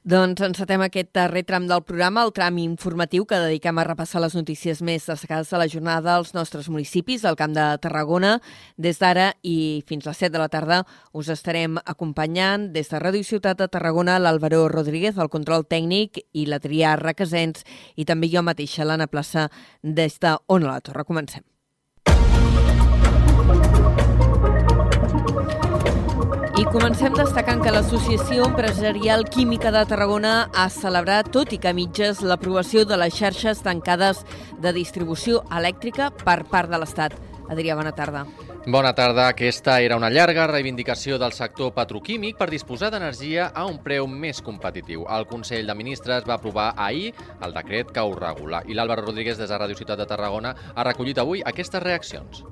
Doncs encetem aquest darrer tram del programa, el tram informatiu que dediquem a repassar les notícies més destacades de la jornada als nostres municipis, al Camp de Tarragona. Des d'ara i fins a les 7 de la tarda us estarem acompanyant des de Ràdio Ciutat de Tarragona l'Alvaro Rodríguez, el control tècnic, i la Trià Requesens, i també jo mateixa, l'Anna Plaça, des de Ona la Torre. Comencem. I comencem destacant que l'Associació Empresarial Química de Tarragona ha celebrat, tot i que mitges, l'aprovació de les xarxes tancades de distribució elèctrica per part de l'Estat. Adrià, bona tarda. Bona tarda. Aquesta era una llarga reivindicació del sector petroquímic per disposar d'energia a un preu més competitiu. El Consell de Ministres va aprovar ahir el decret que ho regula i l'Àlvaro Rodríguez des de Ràdio Ciutat de Tarragona ha recollit avui aquestes reaccions.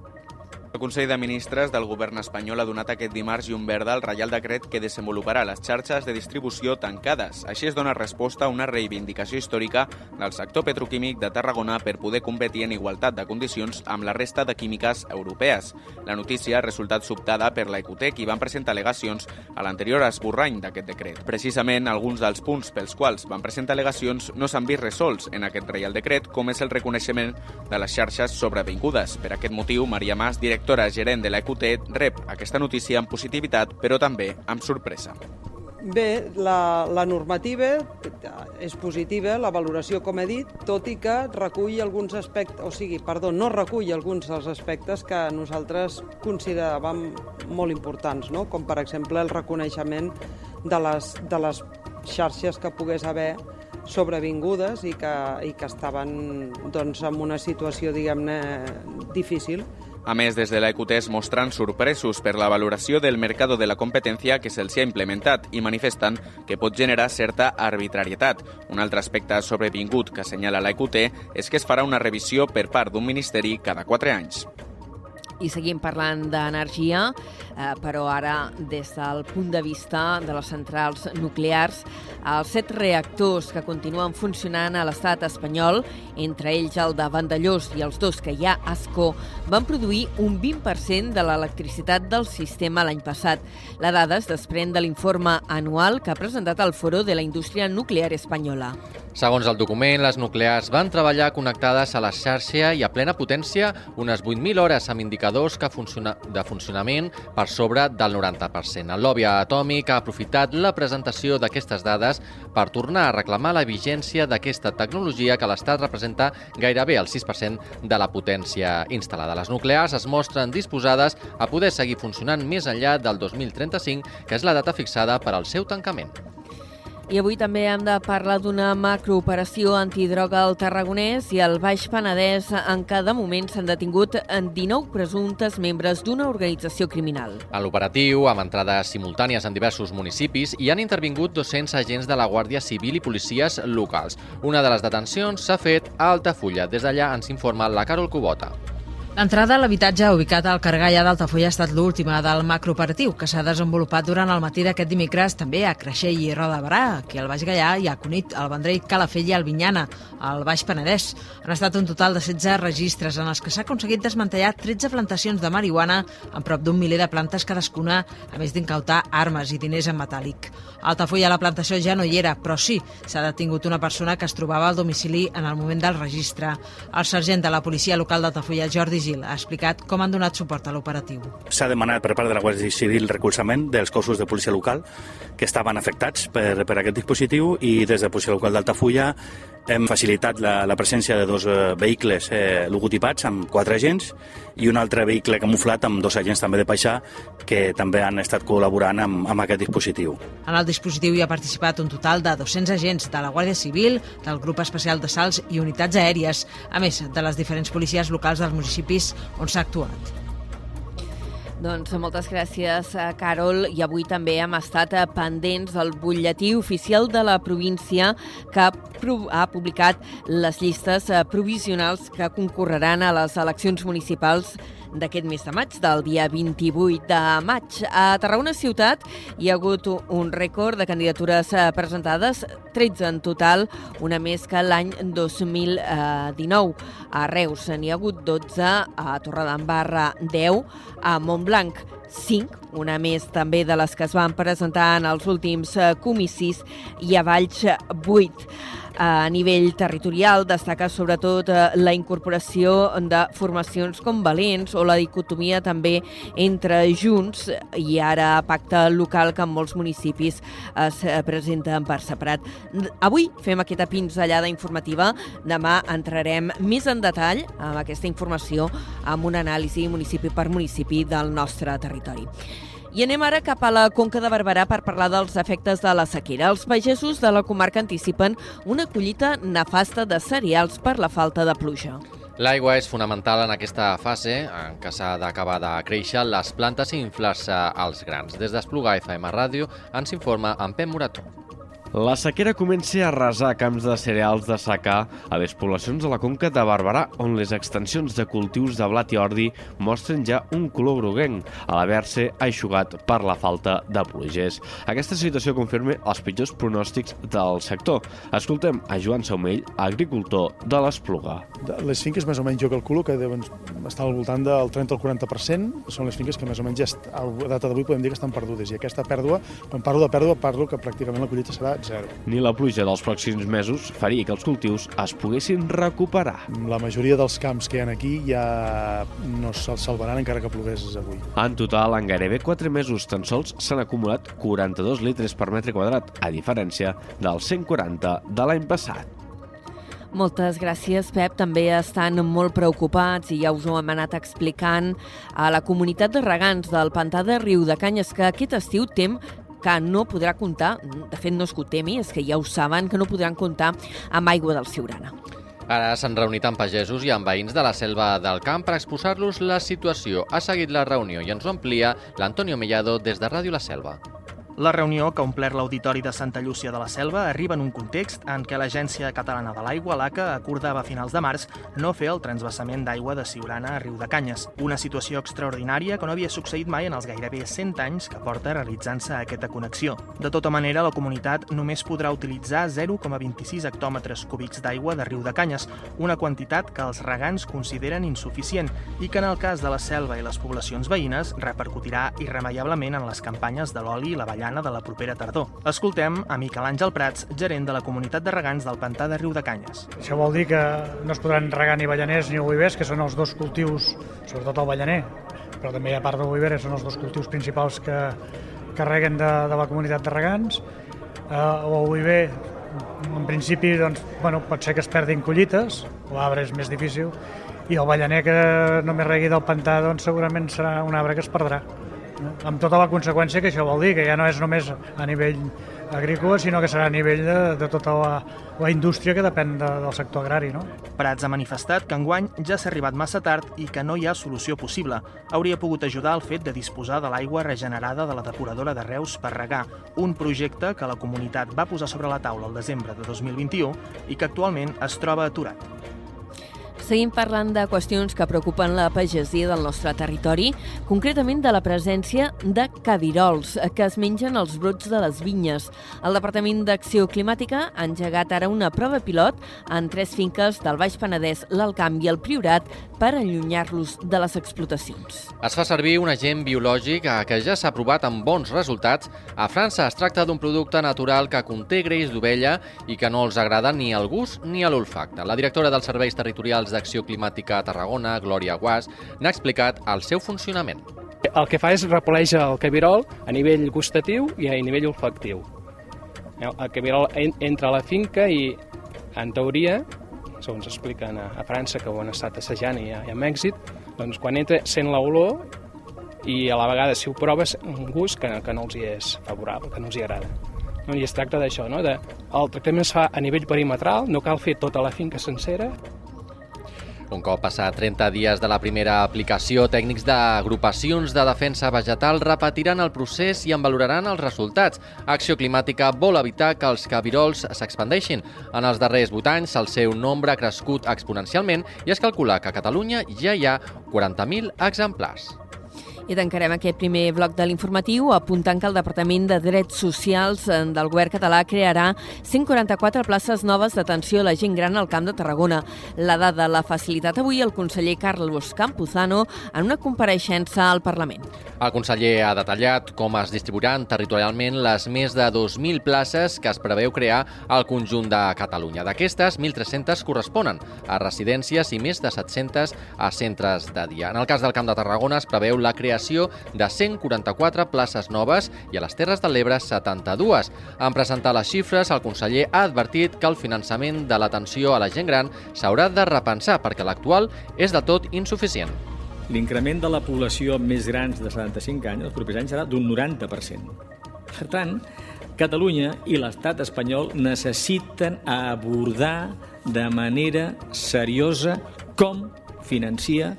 El Consell de Ministres del Govern espanyol ha donat aquest dimarts llum verda al Reial Decret que desenvoluparà les xarxes de distribució tancades. Així es dona resposta a una reivindicació històrica del sector petroquímic de Tarragona per poder competir en igualtat de condicions amb la resta de químiques europees. La notícia ha resultat sobtada per la Ecotec i van presentar al·legacions a l'anterior esborrany d'aquest decret. Precisament, alguns dels punts pels quals van presentar al·legacions no s'han vist resolts en aquest Reial Decret, com és el reconeixement de les xarxes sobrevingudes. Per aquest motiu, Maria Mas, directora directora gerent de l'EQT, rep aquesta notícia amb positivitat, però també amb sorpresa. Bé, la, la normativa és positiva, la valoració, com he dit, tot i que recull alguns aspectes, o sigui, perdó, no recull alguns dels aspectes que nosaltres consideràvem molt importants, no? com per exemple el reconeixement de les, de les xarxes que pogués haver sobrevingudes i que, i que estaven doncs, en una situació, diguem-ne, difícil. A més, des de l'EQT es mostran sorpresos per la valoració del mercat de la competència que se'ls ha implementat i manifesten que pot generar certa arbitrarietat. Un altre aspecte sobrevingut que assenyala l'EQT és que es farà una revisió per part d'un ministeri cada quatre anys. I seguim parlant d'energia, eh, però ara des del punt de vista de les centrals nuclears. Els set reactors que continuen funcionant a l'estat espanyol, entre ells el de Vandellós i els dos que hi ha a Ascó, van produir un 20% de l'electricitat del sistema l'any passat. La dada es desprèn de l'informe anual que ha presentat el Foro de la Indústria Nuclear Espanyola. Segons el document, les nuclears van treballar connectades a la xarxa i a plena potència unes 8.000 hores amb indicadors que funciona, de funcionament per sobre del 90%. El lobby atòmic ha aprofitat la presentació d'aquestes dades per tornar a reclamar la vigència d'aquesta tecnologia que l'Estat representa gairebé el 6% de la potència instal·lada. Les nuclears es mostren disposades a poder seguir funcionant més enllà del 2035, que és la data fixada per al seu tancament. I avui també hem de parlar d'una macrooperació antidroga al Tarragonès i al Baix Penedès en què de moment s'han detingut en 19 presumptes membres d'una organització criminal. A l'operatiu, amb entrades simultànies en diversos municipis, hi han intervingut 200 agents de la Guàrdia Civil i policies locals. Una de les detencions s'ha fet a Altafulla. Des d'allà ens informa la Carol Cubota. L'entrada a l'habitatge ubicat al Cargallà d'Altafulla ha estat l'última del macrooperatiu que s'ha desenvolupat durant el matí d'aquest dimecres també a Creixell i Roda Barà, aquí al Baix Gallà i a Cunit, al Vendrell, Calafell i Albinyana, al Baix Penedès. Han estat un total de 16 registres en els que s'ha aconseguit desmantellar 13 plantacions de marihuana amb prop d'un miler de plantes cadascuna, a més d'incautar armes i diners en metàl·lic. A Altafulla la plantació ja no hi era, però sí, s'ha detingut una persona que es trobava al domicili en el moment del registre. El sergent de la policia local d'Altafulla, Jordi Gil, ha explicat com han donat suport a l'operatiu. S'ha demanat per part de la Guàrdia Civil recolzament dels cossos de policia local que estaven afectats per, per aquest dispositiu i des de policia local d'Altafulla hem facilitat la, la presència de dos eh, vehicles eh, logotipats amb quatre agents i un altre vehicle camuflat amb dos agents també de Paixà que també han estat col·laborant amb, amb aquest dispositiu. En el dispositiu hi ha participat un total de 200 agents de la Guàrdia Civil, del Grup Especial de Salts i unitats aèries, a més de les diferents policies locals dels municipis on s'ha actuat. Doncs moltes gràcies, eh, Carol. I avui també hem estat eh, pendents del butlletí oficial de la província que ha publicat les llistes eh, provisionals que concorreran a les eleccions municipals d'aquest mes de maig, del dia 28 de maig. A Tarragona Ciutat hi ha hagut un rècord de candidatures eh, presentades, 13 en total, una més que l'any 2019. A Reus n'hi ha hagut 12, a Torredembarra 10, a Montblanc 5, una més també de les que es van presentar en els últims eh, comicis, i a Valls 8. A nivell territorial destaca sobretot eh, la incorporació de formacions com Valents o la dicotomia també entre Junts i ara pacte local que en molts municipis es eh, presenten per separat. Avui fem aquesta pinzellada informativa, demà entrarem més en detall amb aquesta informació amb un anàlisi municipi per municipi del nostre territori. I anem ara cap a la Conca de Barberà per parlar dels efectes de la sequera. Els pagesos de la comarca anticipen una collita nefasta de cereals per la falta de pluja. L'aigua és fonamental en aquesta fase en què s'ha d'acabar de créixer les plantes i inflar-se els grans. Des d'Esplugar FM Ràdio ens informa en Pep Morató. La sequera comença a arrasar camps de cereals de secà a les poblacions de la Conca de Barberà, on les extensions de cultius de blat i ordi mostren ja un color groguenc, a l'haver-se aixugat per la falta de pluges. Aquesta situació confirma els pitjors pronòstics del sector. Escoltem a Joan Saumell, agricultor de l'Espluga. Les finques, més o menys, jo calculo que deuen estar al voltant del 30 al 40%, són les finques que més o menys a data d'avui podem dir que estan perdudes. I aquesta pèrdua, quan parlo de pèrdua, parlo que pràcticament la collita serà zero. Ni la pluja dels pròxims mesos faria que els cultius es poguessin recuperar. La majoria dels camps que hi ha aquí ja no se'ls salvaran encara que plogués avui. En total, en gairebé 4 mesos tan sols s'han acumulat 42 litres per metre quadrat, a diferència dels 140 de l'any passat. Moltes gràcies, Pep. També estan molt preocupats i ja us ho hem anat explicant a la comunitat de regants del Pantà de Riu de Canyes que aquest estiu tem que no podrà comptar, de fet no és que ho temi, és que ja ho saben, que no podran comptar amb aigua del Siurana. Ara s'han reunit amb pagesos i amb veïns de la selva del camp per exposar-los la situació. Ha seguit la reunió i ens ho amplia l'Antonio Mellado des de Ràdio La Selva. La reunió, que ha omplert l'Auditori de Santa Llúcia de la Selva, arriba en un context en què l'Agència Catalana de l'Aigua, l'ACA, acordava a finals de març no fer el transvasament d'aigua de Siurana a Riu de Canyes. Una situació extraordinària que no havia succeït mai en els gairebé 100 anys que porta realitzant-se aquesta connexió. De tota manera, la comunitat només podrà utilitzar 0,26 hectòmetres cúbics d'aigua de Riu de Canyes, una quantitat que els regants consideren insuficient i que en el cas de la selva i les poblacions veïnes repercutirà irremeiablement en les campanyes de l'oli i la vallada Tiana de la propera tardor. Escoltem a Miquel Àngel Prats, gerent de la comunitat de regants del Pantà de Riu de Canyes. Això vol dir que no es podran regar ni ballaners ni olivers, que són els dos cultius, sobretot el ballaner, però també ha part d'oliveres, són els dos cultius principals que carreguen de, de la comunitat de regants. Uh, L'oliver, en principi, doncs, bueno, pot ser que es perdin collites, l'arbre és més difícil, i el ballaner que només regui del pantà doncs, segurament serà un arbre que es perdrà amb tota la conseqüència que això vol dir, que ja no és només a nivell agrícola, sinó que serà a nivell de, de tota la, la indústria que depèn de, del sector agrari. No? Prats ha manifestat que enguany ja s'ha arribat massa tard i que no hi ha solució possible. Hauria pogut ajudar el fet de disposar de l'aigua regenerada de la depuradora de Reus per regar, un projecte que la comunitat va posar sobre la taula el desembre de 2021 i que actualment es troba aturat. Seguim parlant de qüestions que preocupen la pagesia del nostre territori, concretament de la presència de cabirols que es mengen els brots de les vinyes. El Departament d'Acció Climàtica ha engegat ara una prova pilot en tres finques del Baix Penedès, l'Alcamp i el Priorat per allunyar-los de les explotacions. Es fa servir un agent biològic que ja s'ha provat amb bons resultats. A França es tracta d'un producte natural que conté greix d'ovella i que no els agrada ni al gust ni a l'olfacte. La directora dels Serveis Territorials d'Acció Climàtica a Tarragona, Glòria Guas, n'ha explicat el seu funcionament. El que fa és repoleix el cabirol a nivell gustatiu i a nivell olfactiu. El cabirol entra a la finca i, en teoria, segons expliquen a, França, que ho han estat assajant i, i amb èxit, doncs quan entra sent l'olor i a la vegada si ho proves un gust que, que no els hi és favorable, que no els hi agrada. No? I es tracta d'això, no? de, el tractament es fa a nivell perimetral, no cal fer tota la finca sencera, Un cop passat 30 dies de la primera aplicació, tècnics d'agrupacions de defensa vegetal repetiran el procés i en valoraran els resultats. Acció Climàtica vol evitar que els cabirols s'expandeixin. En els darrers 8 anys, el seu nombre ha crescut exponencialment i es calcula que a Catalunya ja hi ha 40.000 exemplars. I tancarem aquest primer bloc de l'informatiu apuntant que el Departament de Drets Socials eh, del Govern català crearà 144 places noves d'atenció a la gent gran al Camp de Tarragona. La dada l'ha facilitat avui el conseller Carlos Campuzano en una compareixença al Parlament. El conseller ha detallat com es distribuiran territorialment les més de 2.000 places que es preveu crear al conjunt de Catalunya. D'aquestes, 1.300 corresponen a residències i més de 700 a centres de dia. En el cas del Camp de Tarragona es preveu la creació creació de 144 places noves i a les Terres de l'Ebre 72. En presentar les xifres, el conseller ha advertit que el finançament de l'atenció a la gent gran s'haurà de repensar perquè l'actual és de tot insuficient. L'increment de la població més grans de 75 anys els propers anys serà d'un 90%. Per tant, Catalunya i l'estat espanyol necessiten abordar de manera seriosa com financia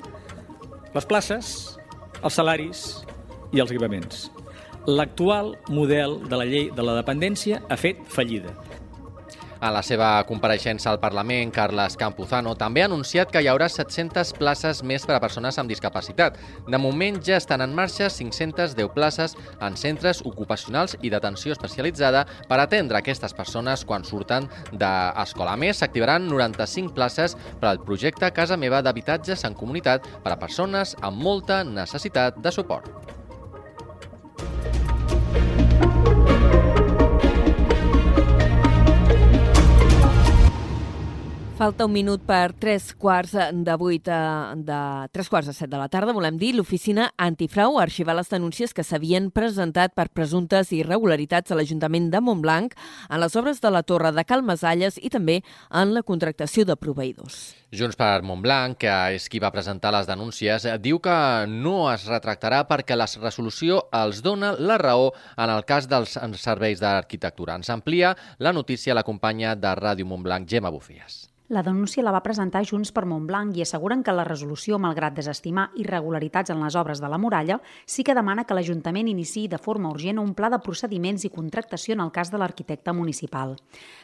les places, els salaris i els equipaments. L'actual model de la llei de la dependència ha fet fallida. En la seva compareixença al Parlament, Carles Campuzano també ha anunciat que hi haurà 700 places més per a persones amb discapacitat. De moment ja estan en marxa 510 places en centres ocupacionals i d'atenció especialitzada per atendre aquestes persones quan surten d'escola. A més, s'activaran 95 places per al projecte Casa Meva d'habitatges en comunitat per a persones amb molta necessitat de suport. Falta un minut per tres quarts de vuit eh, de tres quarts de set de la tarda. Volem dir, l'oficina antifrau ha arxivat les denúncies que s'havien presentat per presumptes irregularitats a l'Ajuntament de Montblanc en les obres de la Torre de Calmasalles i també en la contractació de proveïdors. Junts per Montblanc, que és qui va presentar les denúncies, diu que no es retractarà perquè la resolució els dona la raó en el cas dels serveis d'arquitectura. Ens amplia la notícia la companya de Ràdio Montblanc, Gemma Bufies. La denúncia la va presentar Junts per Montblanc i asseguren que la resolució, malgrat desestimar irregularitats en les obres de la muralla, sí que demana que l'Ajuntament iniciï de forma urgent un pla de procediments i contractació en el cas de l'arquitecte municipal.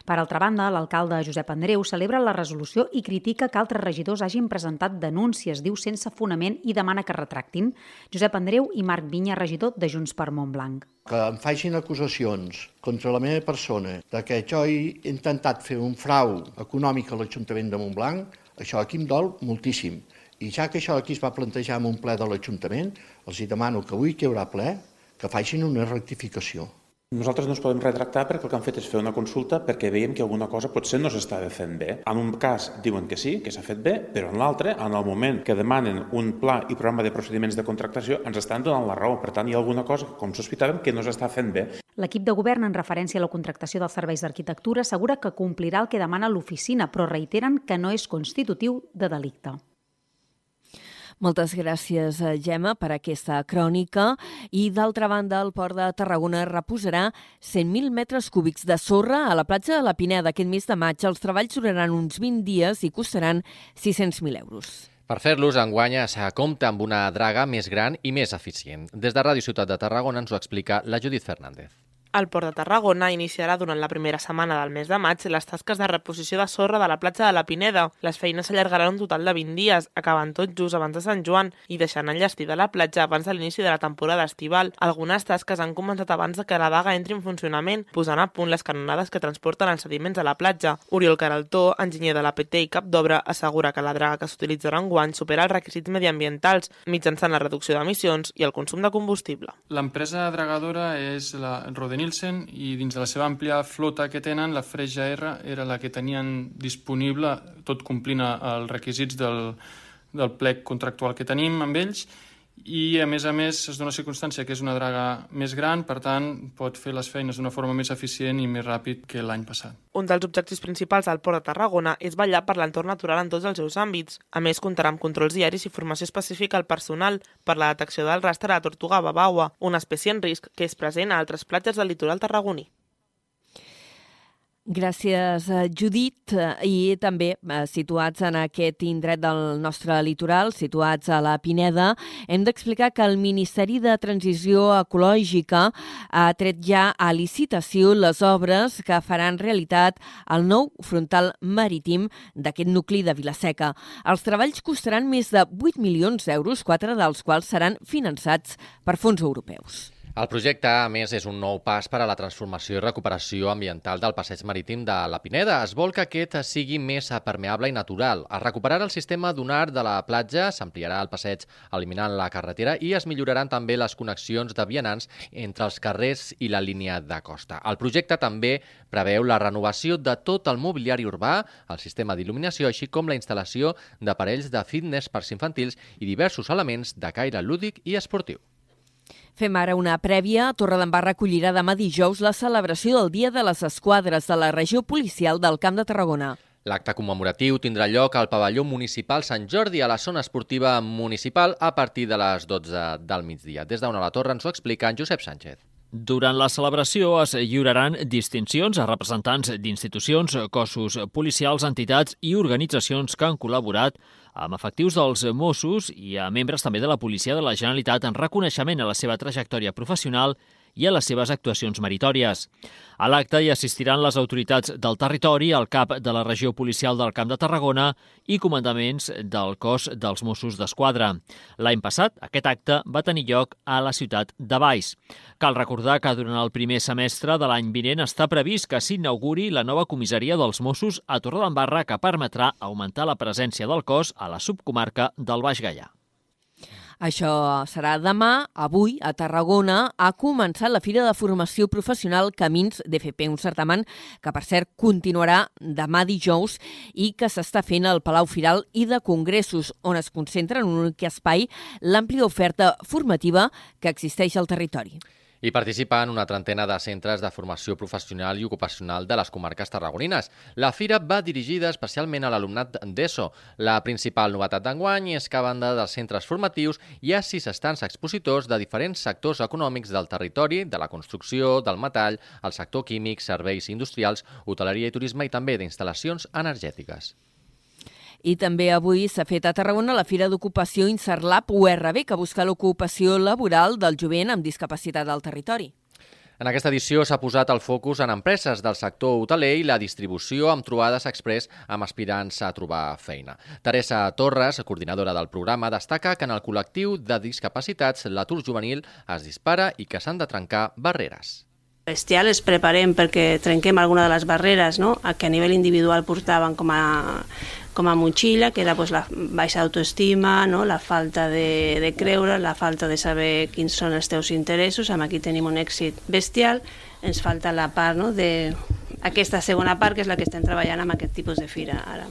Per altra banda, l'alcalde Josep Andreu celebra la resolució i critica que altres regidors hagin presentat denúncies, diu sense fonament i demana que retractin. Josep Andreu i Marc Vinya, regidor de Junts per Montblanc. Que em facin acusacions contra la meva persona de que jo he intentat fer un frau econòmic a l'Ajuntament de Montblanc, això aquí em dol moltíssim. I ja que això aquí es va plantejar en un ple de l'Ajuntament, els hi demano que avui que hi haurà ple, que facin una rectificació. Nosaltres no ens podem retractar perquè el que han fet és fer una consulta perquè veiem que alguna cosa potser no s'estava fent bé. En un cas diuen que sí, que s'ha fet bé, però en l'altre, en el moment que demanen un pla i programa de procediments de contractació, ens estan donant la raó. Per tant, hi ha alguna cosa, com sospitàvem, que no s'està fent bé. L'equip de govern, en referència a la contractació dels serveis d'arquitectura, assegura que complirà el que demana l'oficina, però reiteren que no és constitutiu de delicte. Moltes gràcies, eh, Gemma, per aquesta crònica. I, d'altra banda, el Port de Tarragona reposarà 100.000 metres cúbics de sorra a la platja de la Pineda aquest mes de maig. Els treballs duraran uns 20 dies i costaran 600.000 euros. Per fer-los, enguanya s'ha compta amb una draga més gran i més eficient. Des de Ràdio Ciutat de Tarragona ens ho explica la Judit Fernández. El Port de Tarragona iniciarà durant la primera setmana del mes de maig les tasques de reposició de sorra de la platja de la Pineda. Les feines s'allargaran un total de 20 dies, acabant tot just abans de Sant Joan i deixant enllestida la platja abans de l'inici de la temporada estival. Algunes tasques han començat abans de que la daga entri en funcionament, posant a punt les canonades que transporten els sediments a la platja. Oriol Caraltó, enginyer de la PT i cap d'obra, assegura que la draga que s'utilitzarà en guany supera els requisits mediambientals mitjançant la reducció d'emissions i el consum de combustible. L'empresa dragadora és la Rodenil Nielsen i dins de la seva àmplia flota que tenen, la Freja R era la que tenien disponible, tot complint els requisits del, del plec contractual que tenim amb ells, i a més a més es dona circumstància que és una draga més gran, per tant pot fer les feines d'una forma més eficient i més ràpid que l'any passat. Un dels objectius principals del Port de Tarragona és vetllar per l'entorn natural en tots els seus àmbits. A més, comptarà amb controls diaris i formació específica al personal per la detecció del rastre de tortuga babaua, una espècie en risc que és present a altres platges del litoral tarragoní. Gràcies, eh, Judit. I també eh, situats en aquest indret del nostre litoral, situats a la Pineda, hem d'explicar que el Ministeri de Transició Ecològica ha tret ja a licitació les obres que faran realitat el nou frontal marítim d'aquest nucli de Vilaseca. Els treballs costaran més de 8 milions d'euros, quatre dels quals seran finançats per fons europeus. El projecte, a més, és un nou pas per a la transformació i recuperació ambiental del passeig marítim de la Pineda. Es vol que aquest sigui més permeable i natural. Es recuperarà el sistema dunar de la platja, s'ampliarà el passeig eliminant la carretera i es milloraran també les connexions de vianants entre els carrers i la línia de costa. El projecte també preveu la renovació de tot el mobiliari urbà, el sistema d'il·luminació, així com la instal·lació d'aparells de fitness per infantils i diversos elements de caire lúdic i esportiu. Fem ara una prèvia. Torredembarra acollirà demà dijous la celebració del Dia de les Esquadres de la regió policial del Camp de Tarragona. L'acte commemoratiu tindrà lloc al pavelló municipal Sant Jordi a la zona esportiva municipal a partir de les 12 del migdia. Des d'on a la torre ens ho explica en Josep Sánchez. Durant la celebració es lliuraran distincions a representants d'institucions, cossos policials, entitats i organitzacions que han col·laborat amb efectius dels Mossos i a membres també de la Policia de la Generalitat en reconeixement a la seva trajectòria professional i a les seves actuacions meritòries. A l'acte hi assistiran les autoritats del territori, el cap de la regió policial del Camp de Tarragona i comandaments del cos dels Mossos d'Esquadra. L'any passat, aquest acte va tenir lloc a la ciutat de Baix. Cal recordar que durant el primer semestre de l'any vinent està previst que s'inauguri la nova comissaria dels Mossos a Torredembarra que permetrà augmentar la presència del cos a la subcomarca del Baix Gaià. Això serà demà. Avui, a Tarragona, ha començat la Fira de Formació Professional Camins d'FP, un certamen que, per cert, continuarà demà dijous i que s'està fent al Palau Firal i de Congressos, on es concentra en un únic espai l'àmplia oferta formativa que existeix al territori. Hi participen una trentena de centres de formació professional i ocupacional de les comarques tarragonines. La fira va dirigida especialment a l'alumnat d'ESO. La principal novetat d'enguany és que a banda dels centres formatius hi ha sis estants expositors de diferents sectors econòmics del territori, de la construcció, del metall, el sector químic, serveis industrials, hoteleria i turisme i també d'instal·lacions energètiques. I també avui s'ha fet a Tarragona la Fira d'Ocupació Inserlab URB, que busca l'ocupació laboral del jovent amb discapacitat al territori. En aquesta edició s'ha posat el focus en empreses del sector hoteler i la distribució amb trobades express amb aspirants a trobar feina. Teresa Torres, coordinadora del programa, destaca que en el col·lectiu de discapacitats l'atur juvenil es dispara i que s'han de trencar barreres bestial es preparem perquè trenquem alguna de les barreres no? que a nivell individual portaven com a, com a motxilla, que era pues, la baixa autoestima, no? la falta de, de creure, la falta de saber quins són els teus interessos. Amb aquí tenim un èxit bestial. Ens falta la part no? de aquesta segona part, que és la que estem treballant amb aquest tipus de fira ara.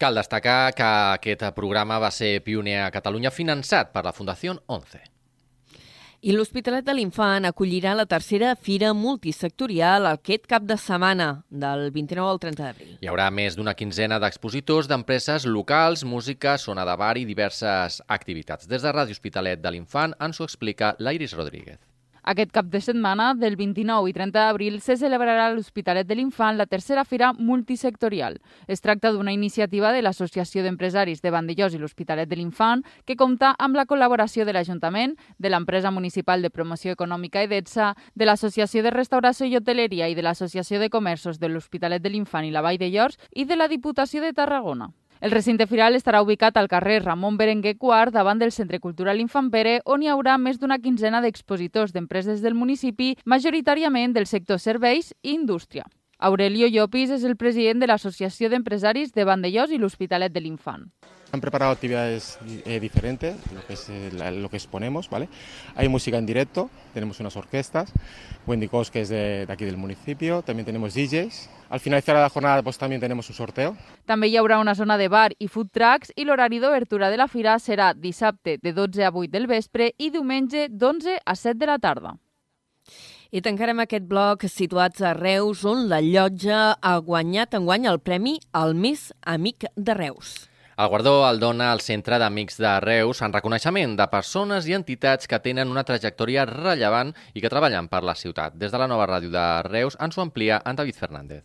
Cal destacar que aquest programa va ser pioner a Catalunya finançat per la Fundació 11. I l'Hospitalet de l'Infant acollirà la tercera fira multisectorial aquest cap de setmana, del 29 al 30 d'abril. Hi haurà més d'una quinzena d'expositors d'empreses locals, música, zona de bar i diverses activitats. Des de Ràdio Hospitalet de l'Infant ens ho explica l'Iris Rodríguez. Aquest cap de setmana, del 29 i 30 d'abril, se celebrarà a l'Hospitalet de l'Infant la tercera fira multisectorial. Es tracta d'una iniciativa de l'Associació d'Empresaris de Vandellós i l'Hospitalet de l'Infant que compta amb la col·laboració de l'Ajuntament, de l'Empresa Municipal de Promoció Econòmica EDETSA, de l'Associació de Restauració i Hoteleria i de l'Associació de Comerços de l'Hospitalet de l'Infant i la Vall de Llors i de la Diputació de Tarragona. El recinte firal estarà ubicat al carrer Ramon Berenguer IV, davant del Centre Cultural Infant Pere, on hi haurà més d'una quinzena d'expositors d'empreses del municipi, majoritàriament del sector serveis i indústria. Aurelio Llopis és el president de l'Associació d'Empresaris de Vandellós i l'Hospitalet de l'Infant. Han preparado actividades eh, diferentes, lo que, es, eh, lo que exponemos, ¿vale? Hay música en directo, tenemos unas orquestas, Wendy Cos, que es de, de, aquí del municipio, también tenemos DJs. Al finalizar la jornada pues también tenemos un sorteo. També hi haurà una zona de bar i food trucks i l'horari d'obertura de la fira serà dissabte de 12 a 8 del vespre i diumenge d'11 a 7 de la tarda. I tancarem aquest bloc situats a Reus, on la llotja ha guanyat enguany el premi al més amic de Reus. El guardó el dona al Centre d'Amics de Reus en reconeixement de persones i entitats que tenen una trajectòria rellevant i que treballen per la ciutat. Des de la nova ràdio de Reus ens ho amplia en David Fernández.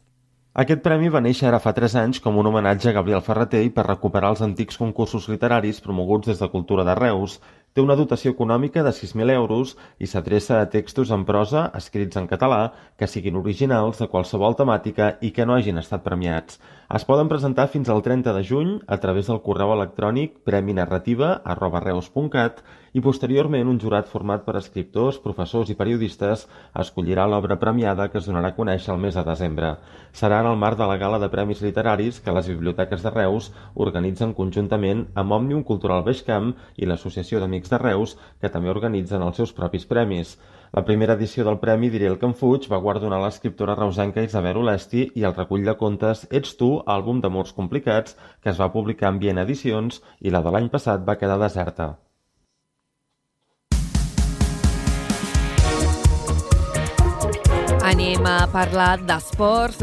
Aquest premi va néixer ara fa 3 anys com un homenatge a Gabriel Ferreter i per recuperar els antics concursos literaris promoguts des de Cultura de Reus. Té una dotació econòmica de 6.000 euros i s'adreça a textos en prosa escrits en català que siguin originals de qualsevol temàtica i que no hagin estat premiats. Es poden presentar fins al 30 de juny a través del correu electrònic preminarrativa.reus.cat i posteriorment un jurat format per escriptors, professors i periodistes escollirà l'obra premiada que es donarà a conèixer el mes de desembre. Serà en el marc de la gala de Premis Literaris que les biblioteques de Reus organitzen conjuntament amb Òmnium Cultural Beixcamp i l'Associació d'Amics de Reus, que també organitzen els seus propis premis. La primera edició del Premi Diré el que em fuig va guardonar l'escriptora reusenca Isabel Olesti i el recull de contes Ets tu, àlbum d'amors complicats, que es va publicar en Viena Edicions i la de l'any passat va quedar deserta. Anem a parlar d'esports.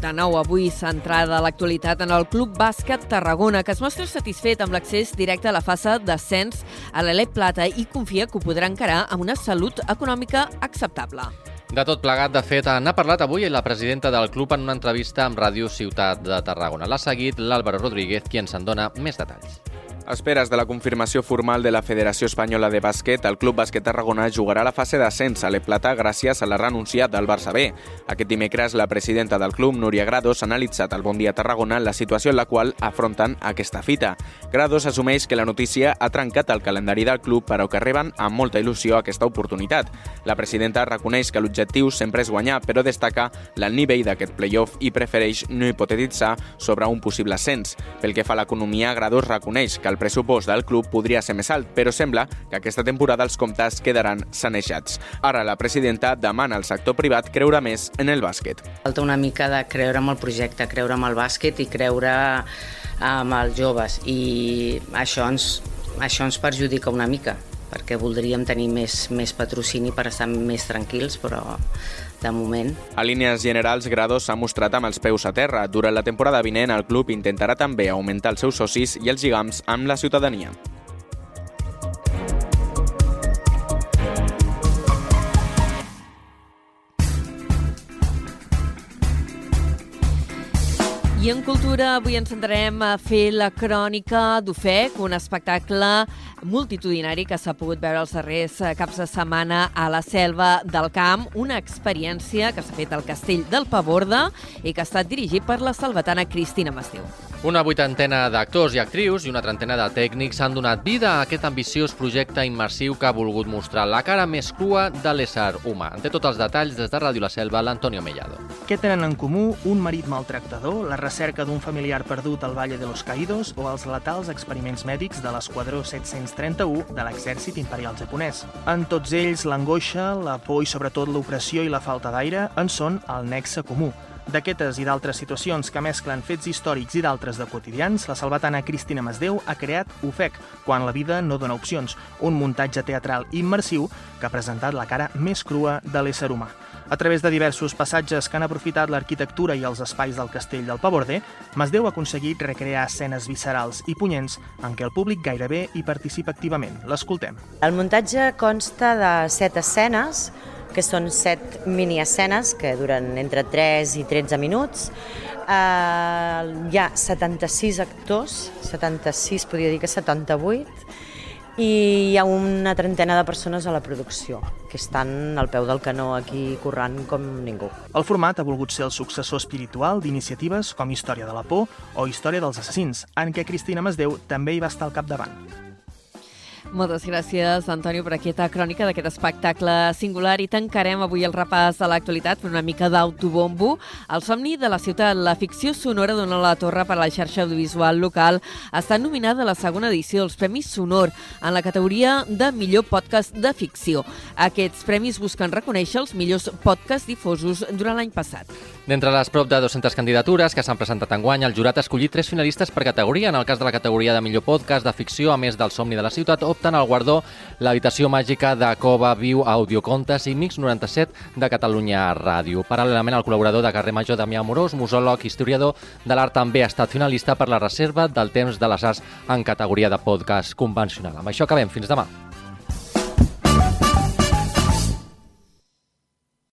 De nou, avui centrada l'actualitat en el Club Bàsquet Tarragona, que es mostra satisfet amb l'accés directe a la fase d'ascens a l'Elep Plata i confia que ho podrà encarar amb una salut econòmica acceptable. De tot plegat, de fet, n'ha parlat avui la presidenta del club en una entrevista amb Ràdio Ciutat de Tarragona. L'ha seguit l'Àlvaro Rodríguez, qui ens en dona més detalls. A esperes de la confirmació formal de la Federació Espanyola de Bàsquet, el Club Bàsquet Tarragona jugarà la fase d'ascens a l'Eplata gràcies a la renunciat del Barça B. Aquest dimecres, la presidenta del club, Núria Grados, ha analitzat al Bon Dia Tarragona la situació en la qual afronten aquesta fita. Grados assumeix que la notícia ha trencat el calendari del club, però que reben amb molta il·lusió aquesta oportunitat. La presidenta reconeix que l'objectiu sempre és guanyar, però destaca l'alt nivell d'aquest playoff i prefereix no hipotetitzar sobre un possible ascens. Pel que fa a l'economia, Grados reconeix que el pressupost del club podria ser més alt, però sembla que aquesta temporada els comptes quedaran sanejats. Ara la presidenta demana al sector privat creure més en el bàsquet. Falta una mica de creure en el projecte, creure en el bàsquet i creure en els joves i això ens, això ens perjudica una mica perquè voldríem tenir més, més patrocini per estar més tranquils, però de moment. A línies generals, Grados s'ha mostrat amb els peus a terra. Durant la temporada vinent, el club intentarà també augmentar els seus socis i els lligams amb la ciutadania. I en cultura avui ens centrarem a fer la crònica d'Ofec, un espectacle multitudinari que s'ha pogut veure els darrers eh, caps de setmana a la selva del camp, una experiència que s'ha fet al castell del Paborda i que ha estat dirigit per la salvatana Cristina Mastiu. Una vuitantena d'actors i actrius i una trentena de tècnics han donat vida a aquest ambiciós projecte immersiu que ha volgut mostrar la cara més crua de l'ésser humà. En té tots els detalls des de Ràdio La Selva, l'Antonio Mellado. Què tenen en comú un marit maltractador, la recerca d'un familiar perdut al Valle de los Caídos o els letals experiments mèdics de l'Esquadró 731 de l'exèrcit imperial japonès. En tots ells, l'angoixa, la por i sobretot l'opressió i la falta d'aire en són el nexe comú. D'aquestes i d'altres situacions que mesclen fets històrics i d'altres de quotidians, la salvatana Cristina Masdeu ha creat UFEC, quan la vida no dona opcions, un muntatge teatral immersiu que ha presentat la cara més crua de l'ésser humà. A través de diversos passatges que han aprofitat l'arquitectura i els espais del castell del Paborder, Masdeu ha aconseguit recrear escenes viscerals i punyents en què el públic gairebé hi participa activament. L'escoltem. El muntatge consta de set escenes, que són set mini-escenes que duren entre 3 i 13 minuts. Uh, hi ha 76 actors, 76, podria dir que 78, i hi ha una trentena de persones a la producció que estan al peu del canó aquí currant com ningú. El format ha volgut ser el successor espiritual d'iniciatives com Història de la por o Història dels assassins, en què Cristina Masdeu també hi va estar al capdavant. Moltes gràcies, Antonio, per aquesta crònica d'aquest espectacle singular i tancarem avui el repàs de l'actualitat per una mica d'autobombo. El somni de la ciutat, la ficció sonora d'Ona la Torre per a la xarxa audiovisual local, està nominada a la segona edició dels Premis Sonor en la categoria de millor podcast de ficció. Aquests premis busquen reconèixer els millors podcasts difosos durant l'any passat. D'entre les prop de 200 candidatures que s'han presentat en guany, el jurat ha escollit tres finalistes per categoria. En el cas de la categoria de millor podcast de ficció, a més del somni de la ciutat, opten al guardó l'habitació màgica de Cova Viu Audiocontes i Mix 97 de Catalunya Ràdio. Paral·lelament, el col·laborador de Carrer Major, Damià Amorós, musòleg, historiador de l'art, també ha estat finalista per la reserva del temps de les arts en categoria de podcast convencional. Amb això acabem. Fins demà.